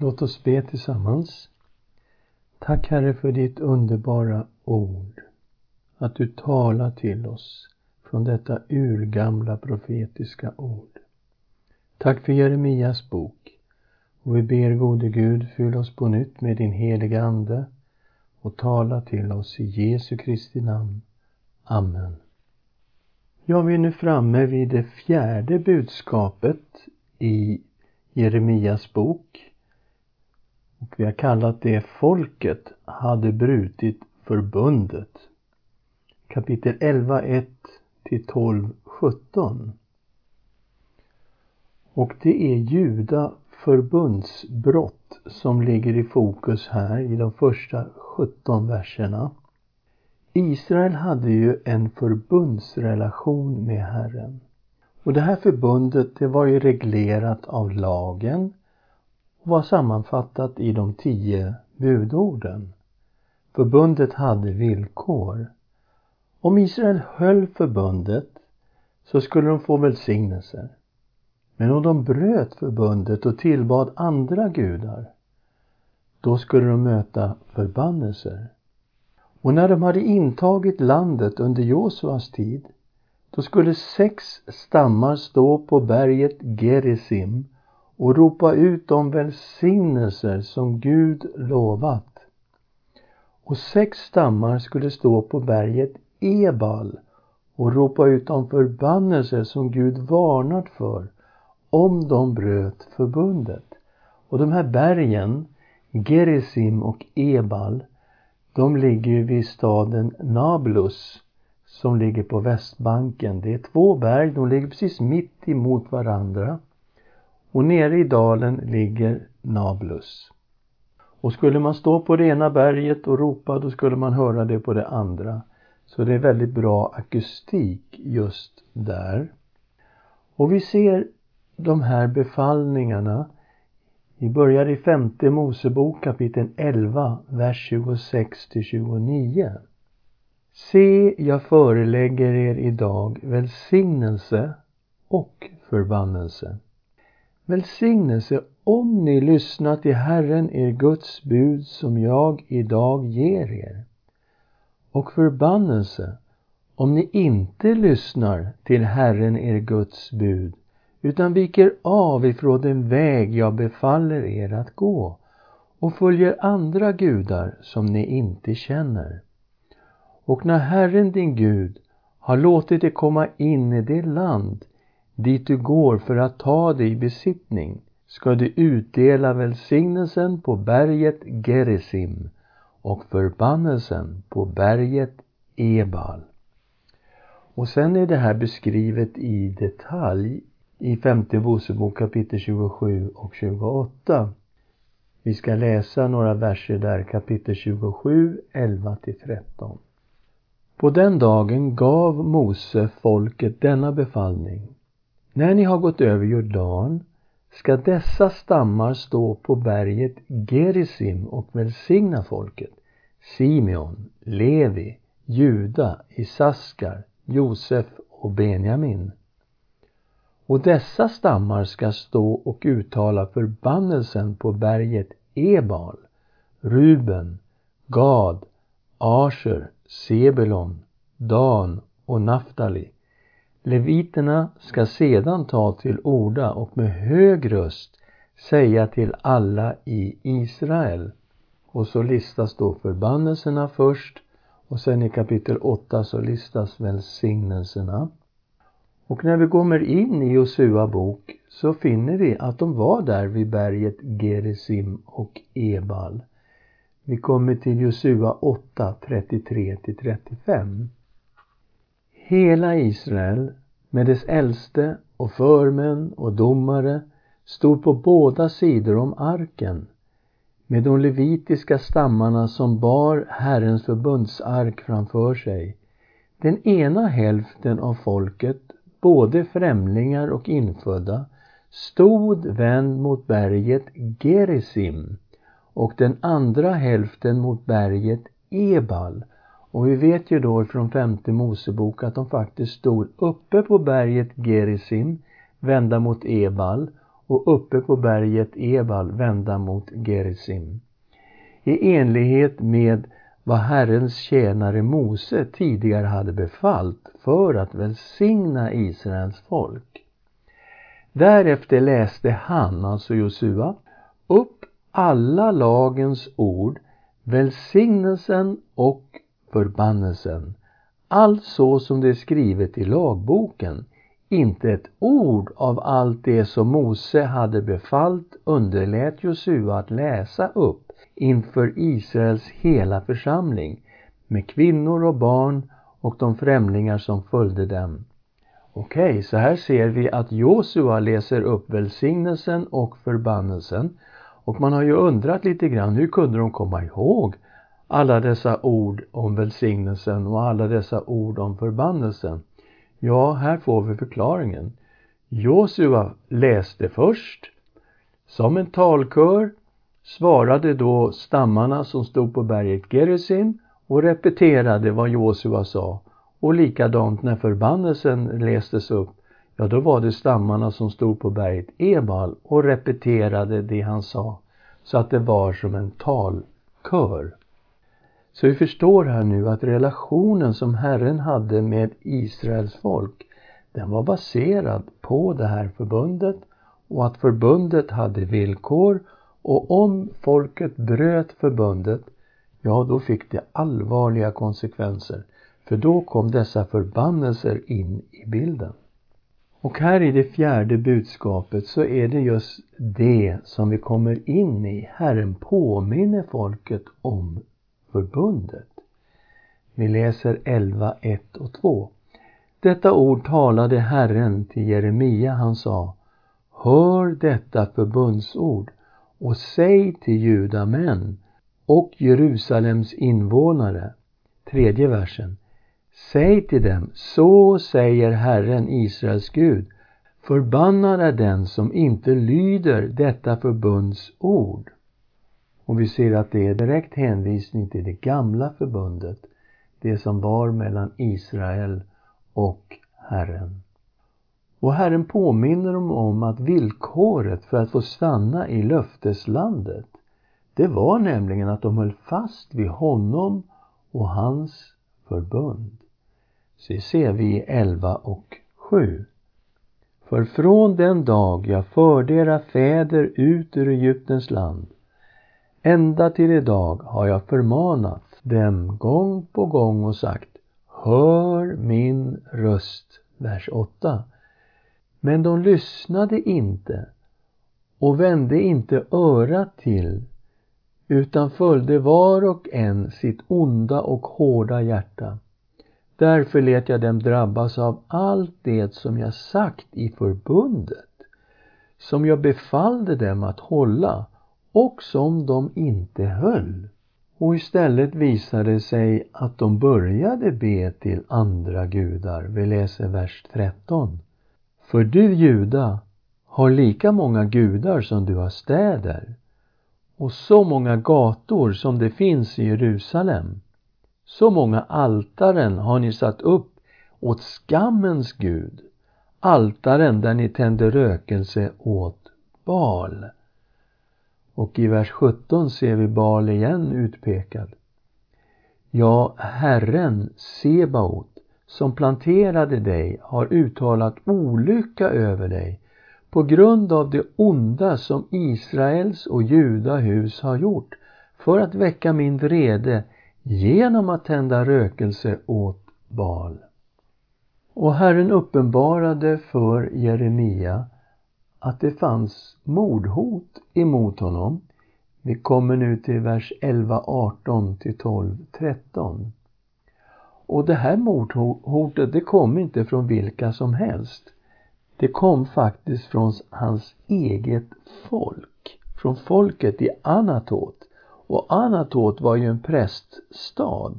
Låt oss be tillsammans. Tack Herre för ditt underbara ord. Att du talar till oss från detta urgamla profetiska ord. Tack för Jeremias bok. Och vi ber gode Gud, fyll oss på nytt med din heliga Ande och tala till oss i Jesu Kristi namn. Amen. Ja, vi är nu framme vid det fjärde budskapet i Jeremias bok. Och vi har kallat det Folket hade brutit förbundet. Kapitel 11, 1 till 12, 17. Och det är Juda förbundsbrott som ligger i fokus här i de första 17 verserna. Israel hade ju en förbundsrelation med Herren. Och det här förbundet det var ju reglerat av lagen och var sammanfattat i de tio budorden. Förbundet hade villkor. Om Israel höll förbundet så skulle de få välsignelser. Men om de bröt förbundet och tillbad andra gudar, då skulle de möta förbannelser. Och när de hade intagit landet under Josuas tid, då skulle sex stammar stå på berget Gerizim och ropa ut de välsignelser som Gud lovat. Och sex stammar skulle stå på berget Ebal och ropa ut de förbannelser som Gud varnat för om de bröt förbundet. Och de här bergen, Gerizim och Ebal, de ligger ju vid staden Nablus som ligger på västbanken. Det är två berg, de ligger precis mitt emot varandra. Och nere i dalen ligger Nablus. Och skulle man stå på det ena berget och ropa, då skulle man höra det på det andra. Så det är väldigt bra akustik just där. Och vi ser de här befallningarna. Vi börjar i femte Mosebok kapitel 11, vers 26 till 29. Se, jag förelägger er idag välsignelse och förbannelse. Välsignelse om ni lyssnar till Herren, er Guds bud som jag idag ger er. Och förbannelse om ni inte lyssnar till Herren, er Guds bud utan viker av ifrån den väg jag befaller er att gå och följer andra gudar som ni inte känner. Och när Herren din Gud har låtit dig komma in i det land dit du går för att ta dig i besittning ska du utdela välsignelsen på berget Gerizim och förbannelsen på berget Ebal. Och sen är det här beskrivet i detalj i femte Mosebok kapitel 27 och 28. Vi ska läsa några verser där, kapitel 27, 11 till 13. På den dagen gav Mose folket denna befallning. När ni har gått över Jordan ska dessa stammar stå på berget Gerizim och välsigna folket. Simeon, Levi, Juda, Isaskar, Josef och Benjamin. Och dessa stammar ska stå och uttala förbannelsen på berget Ebal, Ruben, Gad, Asher, Sebelon, Dan och Naftali. Leviterna ska sedan ta till orda och med hög röst säga till alla i Israel. Och så listas då förbannelserna först och sen i kapitel 8 så listas välsignelserna. Och när vi kommer in i Josua bok så finner vi att de var där vid berget Gerizim och Ebal. Vi kommer till Josua 8, 33-35. Hela Israel med dess äldste och förmän och domare stod på båda sidor om arken med de levitiska stammarna som bar Herrens förbundsark framför sig. Den ena hälften av folket både främlingar och infödda, stod vänd mot berget Gerizim och den andra hälften mot berget Ebal. Och vi vet ju då från femte Mosebok att de faktiskt stod uppe på berget Gerizim, vända mot Ebal och uppe på berget Ebal vända mot Gerizim. I enlighet med vad Herrens tjänare Mose tidigare hade befallt för att välsigna Israels folk. Därefter läste han, alltså Josua, upp alla lagens ord, välsignelsen och förbannelsen, allt så som det är skrivet i lagboken. Inte ett ord av allt det som Mose hade befallt underlät Josua att läsa upp inför Israels hela församling med kvinnor och barn och de främlingar som följde dem. Okej, okay, så här ser vi att Josua läser upp välsignelsen och förbannelsen. Och man har ju undrat lite grann, hur kunde de komma ihåg alla dessa ord om välsignelsen och alla dessa ord om förbannelsen? Ja, här får vi förklaringen. Josua läste först, som en talkör svarade då stammarna som stod på berget Gerizim och repeterade vad Josua sa. Och likadant när förbannelsen lästes upp, ja då var det stammarna som stod på berget Ebal och repeterade det han sa. Så att det var som en talkör. Så vi förstår här nu att relationen som Herren hade med Israels folk, den var baserad på det här förbundet och att förbundet hade villkor och om folket bröt förbundet, ja då fick det allvarliga konsekvenser. För då kom dessa förbannelser in i bilden. Och här i det fjärde budskapet så är det just det som vi kommer in i. Herren påminner folket om förbundet. Vi läser 11, 1 och 2. Detta ord talade Herren till Jeremia. Han sa Hör detta förbundsord och säg till judamän och Jerusalems invånare. Tredje versen. Säg till dem, så säger Herren Israels Gud. Förbannad är den som inte lyder detta förbunds ord. Och vi ser att det är direkt hänvisning till det gamla förbundet, det som var mellan Israel och Herren. Och Herren påminner dem om att villkoret för att få stanna i löfteslandet, det var nämligen att de höll fast vid honom och hans förbund. Så det ser vi i 11 och 7. För från den dag jag förde era fäder ut ur Egyptens land ända till idag har jag förmanat dem gång på gång och sagt Hör min röst. Vers 8. Men de lyssnade inte och vände inte örat till utan följde var och en sitt onda och hårda hjärta. Därför lät jag dem drabbas av allt det som jag sagt i förbundet, som jag befallde dem att hålla och som de inte höll. Och istället visade det sig att de började be till andra gudar. Vi läser vers 13. För du, Juda, har lika många gudar som du har städer och så många gator som det finns i Jerusalem. Så många altaren har ni satt upp åt skammens Gud, altaren där ni tände rökelse åt Bal. Och i vers 17 ser vi Bal igen utpekad. Ja, Herren Sebaot som planterade dig har uttalat olycka över dig på grund av det onda som Israels och Judahus har gjort för att väcka min vrede genom att tända rökelse åt Bal. Och Herren uppenbarade för Jeremia att det fanns mordhot emot honom. Vi kommer nu till vers 11, 18 till 12, 13. Och det här mordhotet, det kom inte från vilka som helst. Det kom faktiskt från hans eget folk. Från folket i Anatot. Och Anatot var ju en präststad.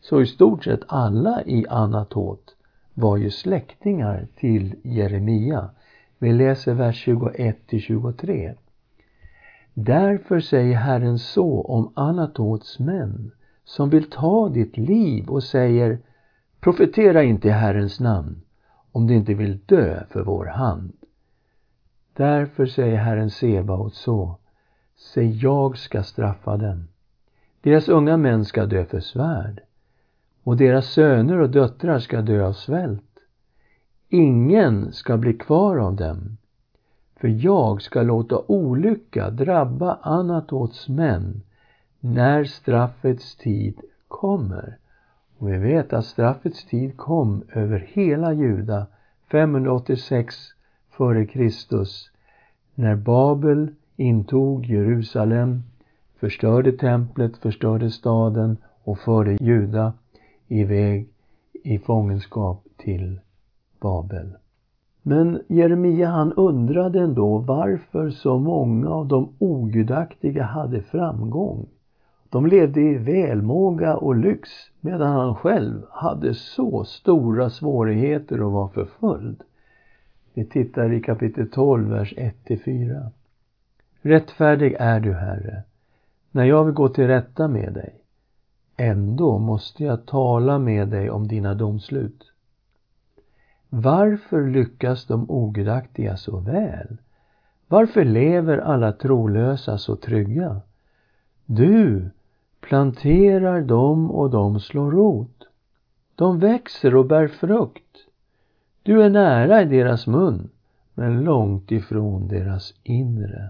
Så i stort sett alla i Anatot var ju släktingar till Jeremia. Vi läser vers 21 till 23. Därför säger Herren så om Anatots män som vill ta ditt liv och säger Profetera inte i Herrens namn om du inte vill dö för vår hand. Därför säger Herren Sebaot så. Se, jag ska straffa dem. Deras unga män ska dö för svärd och deras söner och döttrar ska dö av svält. Ingen ska bli kvar av dem. För jag ska låta olycka drabba Anatots män när straffets tid kommer. Och vi vet att straffets tid kom över hela Juda 586 f.Kr. när Babel intog Jerusalem, förstörde templet, förstörde staden och förde Juda iväg i fångenskap till Babel. Men Jeremia han undrade ändå varför så många av de ogudaktiga hade framgång. De levde i välmåga och lyx medan han själv hade så stora svårigheter och var förföljd. Vi tittar i kapitel 12, vers 1-4. Rättfärdig är du, Herre, när jag vill gå till rätta med dig. Ändå måste jag tala med dig om dina domslut. Varför lyckas de ogudaktiga så väl? Varför lever alla trolösa så trygga? Du planterar dem och de slår rot. De växer och bär frukt. Du är nära i deras mun, men långt ifrån deras inre.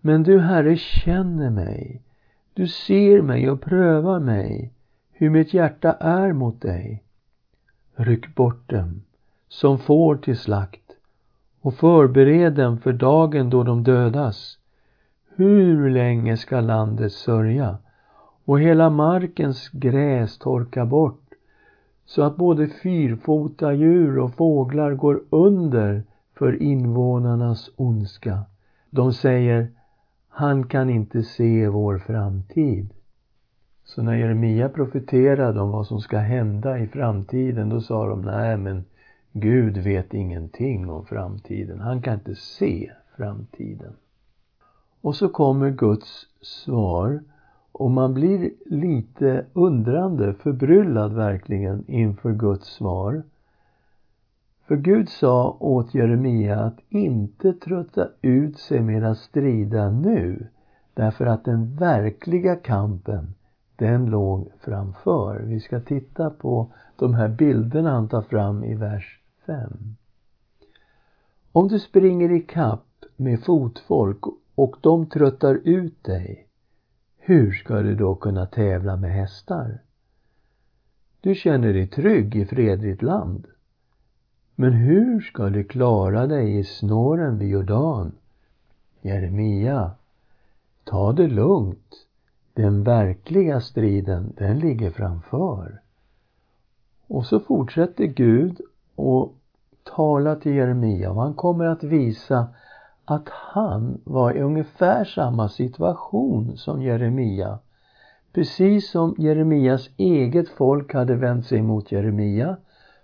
Men du, Herre, känner mig. Du ser mig och prövar mig, hur mitt hjärta är mot dig. Ryck bort dem, som får till slakt, och förbered dem för dagen då de dödas. Hur länge ska landet sörja och hela markens gräs torka bort så att både fyrfota djur och fåglar går under för invånarnas ondska. De säger, han kan inte se vår framtid. Så när Jeremia profeterade om vad som ska hända i framtiden, då sa de, nej men Gud vet ingenting om framtiden. Han kan inte se framtiden. Och så kommer Guds svar och man blir lite undrande, förbryllad verkligen inför Guds svar. För Gud sa åt Jeremia att inte trötta ut sig med att strida nu, därför att den verkliga kampen, den låg framför. Vi ska titta på de här bilderna han tar fram i vers 5. Om du springer i kapp med fotfolk och de tröttar ut dig, hur ska du då kunna tävla med hästar? Du känner dig trygg i fredligt land. Men hur ska du klara dig i snåren vid Jordan? Jeremia, ta det lugnt. Den verkliga striden, den ligger framför. Och så fortsätter Gud och tala till Jeremia och han kommer att visa att han var i ungefär samma situation som Jeremia. Precis som Jeremias eget folk hade vänt sig mot Jeremia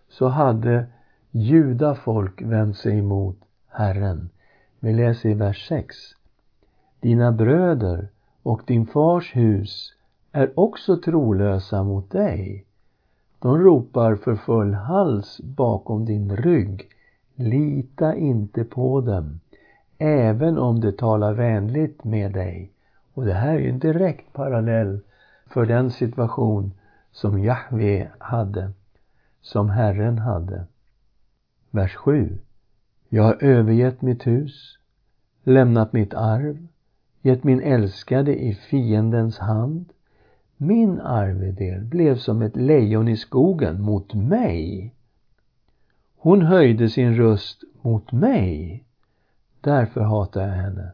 så hade judafolk vänt sig emot Herren. Vi läser i vers 6. Dina bröder och din fars hus är också trolösa mot dig. De ropar för full hals bakom din rygg. Lita inte på dem även om de talar vänligt med dig. Och det här är ju en direkt parallell för den situation som Jahve hade, som Herren hade. Vers 7. Jag har övergett mitt hus, lämnat mitt arv, gett min älskade i fiendens hand. Min arvedel blev som ett lejon i skogen mot mig. Hon höjde sin röst mot mig. Därför hatar jag henne.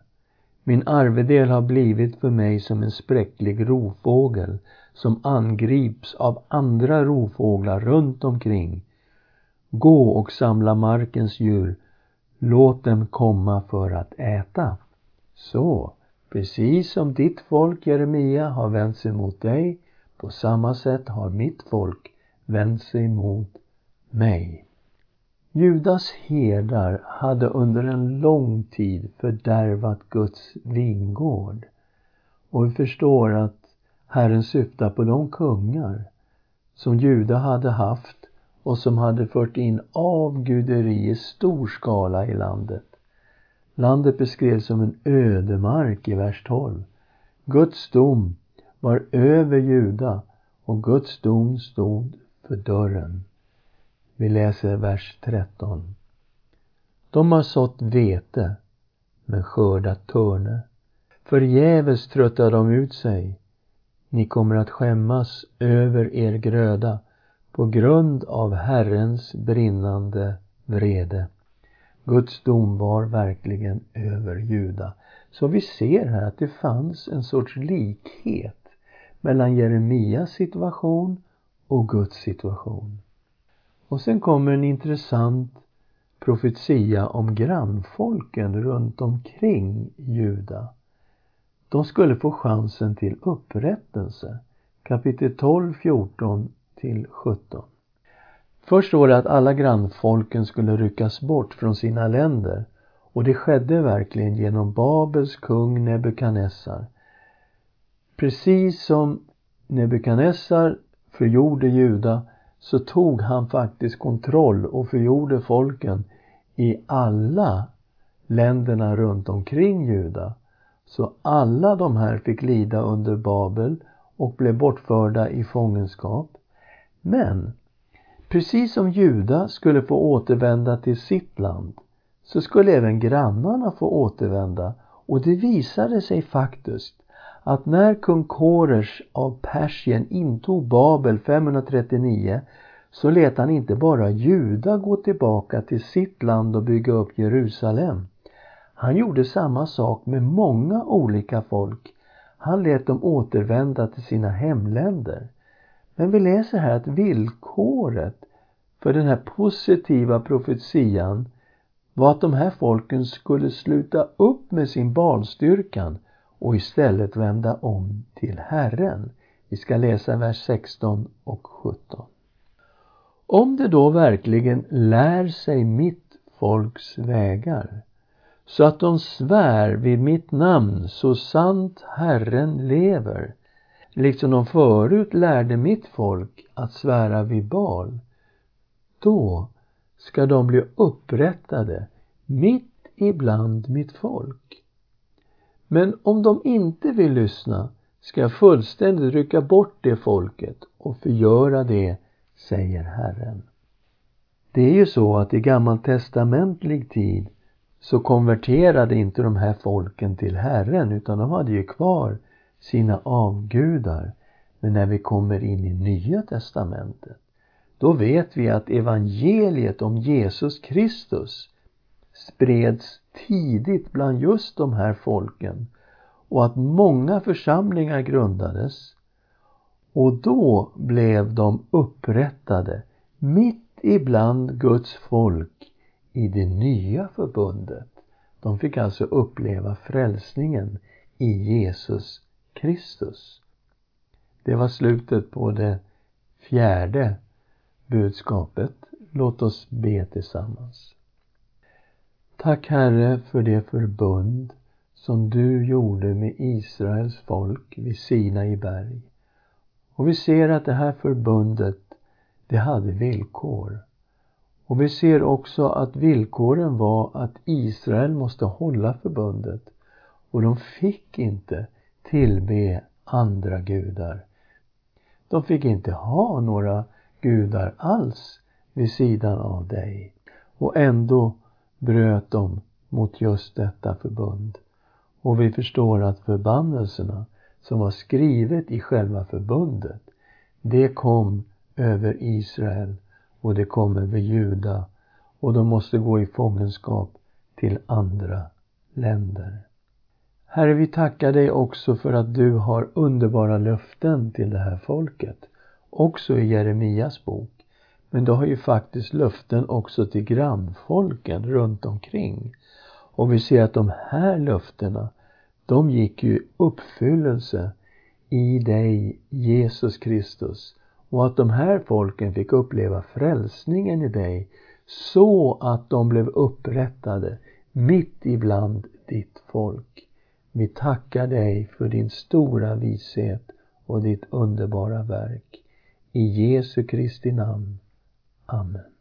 Min arvedel har blivit för mig som en spräcklig rovfågel som angrips av andra rovfåglar runt omkring. Gå och samla markens djur. Låt dem komma för att äta. Så, precis som ditt folk Jeremia har vänt sig mot dig, på samma sätt har mitt folk vänt sig mot mig. Judas herdar hade under en lång tid fördärvat Guds vingård. Och vi förstår att Herren syftar på de kungar som Juda hade haft och som hade fört in avguderi i stor skala i landet. Landet beskrevs som en ödemark i vers 12. Guds dom var över Juda och Guds dom stod för dörren. Vi läser vers 13. De har sått vete men skördat törne. Förgäves tröttar de ut sig. Ni kommer att skämmas över er gröda på grund av Herrens brinnande vrede. Guds dom var verkligen över Juda. Så vi ser här att det fanns en sorts likhet mellan Jeremias situation och Guds situation. Och sen kommer en intressant profetia om grannfolken runt omkring Juda. De skulle få chansen till upprättelse. Kapitel 12, 14 till 17. Först står det att alla grannfolken skulle ryckas bort från sina länder och det skedde verkligen genom Babels kung Nebukadnessar. Precis som Nebukadnessar förgjorde Juda så tog han faktiskt kontroll och förgjorde folken i alla länderna runt omkring Juda. Så alla de här fick lida under Babel och blev bortförda i fångenskap. Men precis som Juda skulle få återvända till sitt land så skulle även grannarna få återvända och det visade sig faktiskt att när kung Koresh av Persien intog Babel 539 så lät han inte bara Juda gå tillbaka till sitt land och bygga upp Jerusalem. Han gjorde samma sak med många olika folk. Han lät dem återvända till sina hemländer. Men vi läser här att villkoret för den här positiva profetian var att de här folken skulle sluta upp med sin barnstyrkan och istället vända om till Herren. Vi ska läsa vers 16 och 17. Om det då verkligen lär sig mitt folks vägar så att de svär vid mitt namn så sant Herren lever liksom de förut lärde mitt folk att svära vid Bal då ska de bli upprättade mitt ibland mitt folk. Men om de inte vill lyssna ska jag fullständigt rycka bort det folket och förgöra det, säger Herren. Det är ju så att i gammaltestamentlig tid så konverterade inte de här folken till Herren utan de hade ju kvar sina avgudar. Men när vi kommer in i Nya testamentet då vet vi att evangeliet om Jesus Kristus spreds tidigt bland just de här folken och att många församlingar grundades och då blev de upprättade mitt ibland Guds folk i det nya förbundet. De fick alltså uppleva frälsningen i Jesus Kristus. Det var slutet på det fjärde budskapet. Låt oss be tillsammans. Tack Herre för det förbund som du gjorde med Israels folk vid Sinai berg. Och vi ser att det här förbundet, det hade villkor. Och vi ser också att villkoren var att Israel måste hålla förbundet. Och de fick inte tillbe andra gudar. De fick inte ha några gudar alls vid sidan av dig. Och ändå bröt de mot just detta förbund. Och vi förstår att förbannelserna som var skrivet i själva förbundet, det kom över Israel och det kom över Juda och de måste gå i fångenskap till andra länder. Herre, vi tackar dig också för att du har underbara löften till det här folket, också i Jeremias bok. Men du har ju faktiskt löften också till grannfolken runt omkring. Och vi ser att de här löftena, de gick ju i uppfyllelse i dig, Jesus Kristus. Och att de här folken fick uppleva frälsningen i dig så att de blev upprättade mitt ibland ditt folk. Vi tackar dig för din stora vishet och ditt underbara verk. I Jesu Kristi namn. Amen.